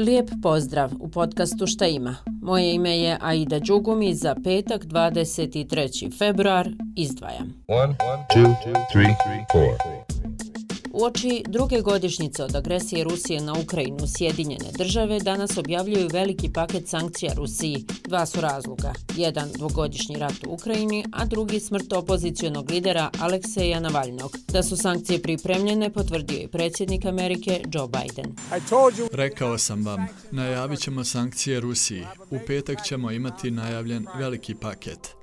Lijep pozdrav u podcastu Šta ima. Moje ime je Aida Đugumi za petak 23. februar izdvajam. 1, 2, 3, 4. U oči druge godišnjice od agresije Rusije na Ukrajinu, Sjedinjene države danas objavljuju veliki paket sankcija Rusiji. Dva su razloga. Jedan dvogodišnji rat u Ukrajini, a drugi smrt opozicijonog lidera Alekseja Navalnog. Da su sankcije pripremljene, potvrdio i predsjednik Amerike Joe Biden. Rekao sam vam, najavit ćemo sankcije Rusiji. U petak ćemo imati najavljen veliki paket.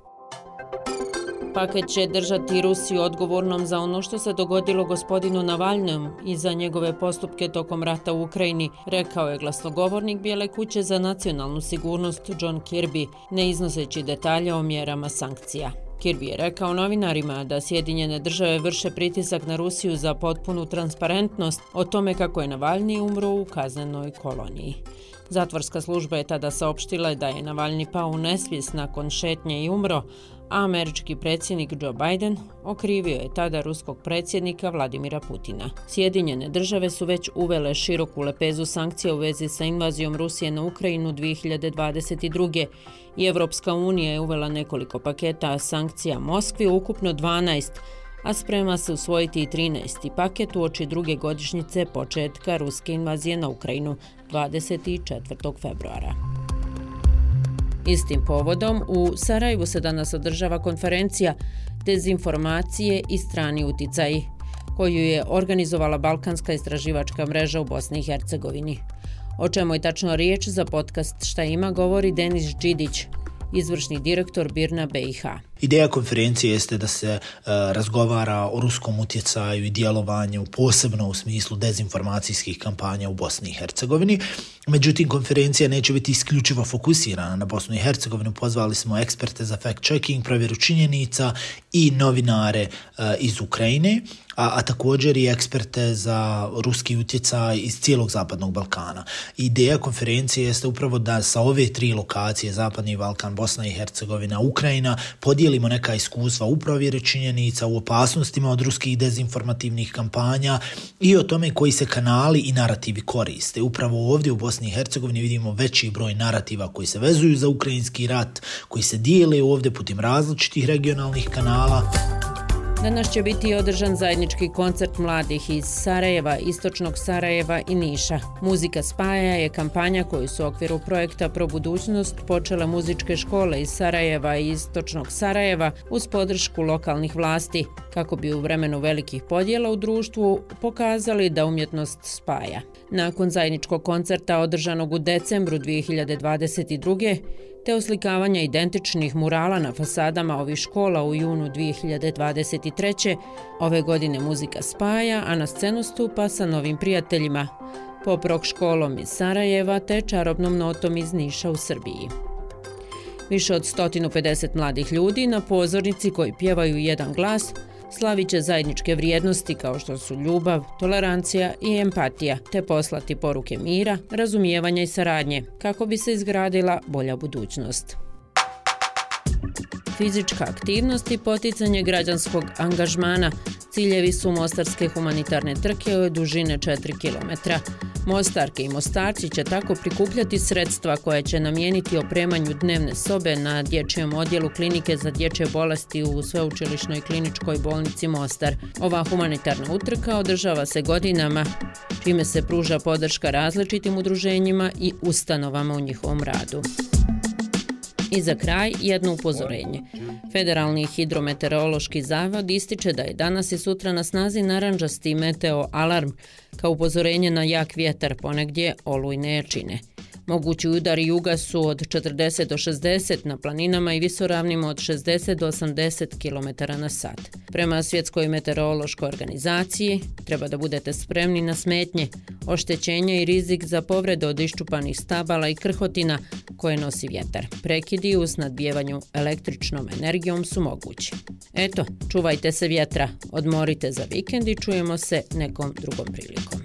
Paket će držati Rusiju odgovornom za ono što se dogodilo gospodinu Navalnom i za njegove postupke tokom rata u Ukrajini, rekao je glasnogovornik Bijele kuće za nacionalnu sigurnost John Kirby, ne iznoseći detalje o mjerama sankcija. Kirby je rekao novinarima da Sjedinjene države vrše pritisak na Rusiju za potpunu transparentnost o tome kako je Navalni umro u kaznenoj koloniji. Zatvorska služba je tada saopštila da je Navalni pao u nesvijest nakon šetnje i umro, američki predsjednik Joe Biden okrivio je tada ruskog predsjednika Vladimira Putina. Sjedinjene države su već uvele široku lepezu sankcija u vezi sa invazijom Rusije na Ukrajinu 2022. i Evropska unija je uvela nekoliko paketa sankcija Moskvi, ukupno 12, a sprema se usvojiti i 13. paket u oči druge godišnjice početka ruske invazije na Ukrajinu 24. februara. Istim povodom u Sarajevu se danas održava konferencija Dezinformacije i strani uticaji, koju je organizovala Balkanska istraživačka mreža u Bosni i Hercegovini. O čemu je tačno riječ za podcast Šta ima govori Denis Đidić, izvršni direktor Birna BiH. Ideja konferencije jeste da se e, razgovara o ruskom utjecaju i djelovanju, posebno u smislu dezinformacijskih kampanja u Bosni i Hercegovini. Međutim, konferencija neće biti isključivo fokusirana na Bosnu i Hercegovinu. Pozvali smo eksperte za fact-checking, provjeru činjenica i novinare e, iz Ukrajine, a, a također i eksperte za ruski utjecaj iz cijelog Zapadnog Balkana. Ideja konferencije jeste upravo da sa ove tri lokacije, Zapadni Balkan, Bosna i Hercegovina, Ukrajina, dijelimo neka iskustva u provjere činjenica, u opasnostima od ruskih dezinformativnih kampanja i o tome koji se kanali i narativi koriste. Upravo ovdje u Bosni i Hercegovini vidimo veći broj narativa koji se vezuju za ukrajinski rat, koji se dijele ovdje putem različitih regionalnih kanala. Danas će biti održan zajednički koncert mladih iz Sarajeva, Istočnog Sarajeva i Niša. Muzika spaja je kampanja koju su u okviru projekta Pro budućnost počele muzičke škole iz Sarajeva i Istočnog Sarajeva uz podršku lokalnih vlasti, kako bi u vremenu velikih podjela u društvu pokazali da umjetnost spaja. Nakon zajedničkog koncerta održanog u decembru 2022 te oslikavanja identičnih murala na fasadama ovih škola u junu 2023. Ove godine muzika spaja, a na scenu stupa sa novim prijateljima, pop rock školom iz Sarajeva te čarobnom notom iz Niša u Srbiji. Više od 150 mladih ljudi na pozornici koji pjevaju jedan glas – slaviće zajedničke vrijednosti kao što su ljubav, tolerancija i empatija, te poslati poruke mira, razumijevanja i saradnje, kako bi se izgradila bolja budućnost. Fizička aktivnost i poticanje građanskog angažmana ciljevi su Mostarske humanitarne trke od dužine 4 km. Mostarke i Mostarci će tako prikupljati sredstva koje će namijeniti opremanju dnevne sobe na dječjem odjelu klinike za dječje bolesti u Sveučilišnoj kliničkoj bolnici Mostar. Ova humanitarna utrka održava se godinama, čime se pruža podrška različitim udruženjima i ustanovama u njihovom radu. I za kraj jedno upozorenje. Federalni hidrometeorološki zavod ističe da je danas i sutra na snazi naranđasti meteo alarm kao upozorenje na jak vjetar ponegdje olujne jačine. Mogući udari juga su od 40 do 60 na planinama i visoravnima od 60 do 80 km na sat. Prema Svjetskoj meteorološkoj organizaciji treba da budete spremni na smetnje, oštećenje i rizik za povrede od iščupanih stabala i krhotina koje nosi vjetar. Prekidi uz nadbijevanju električnom energijom su mogući. Eto, čuvajte se vjetra, odmorite za vikend i čujemo se nekom drugom prilikom.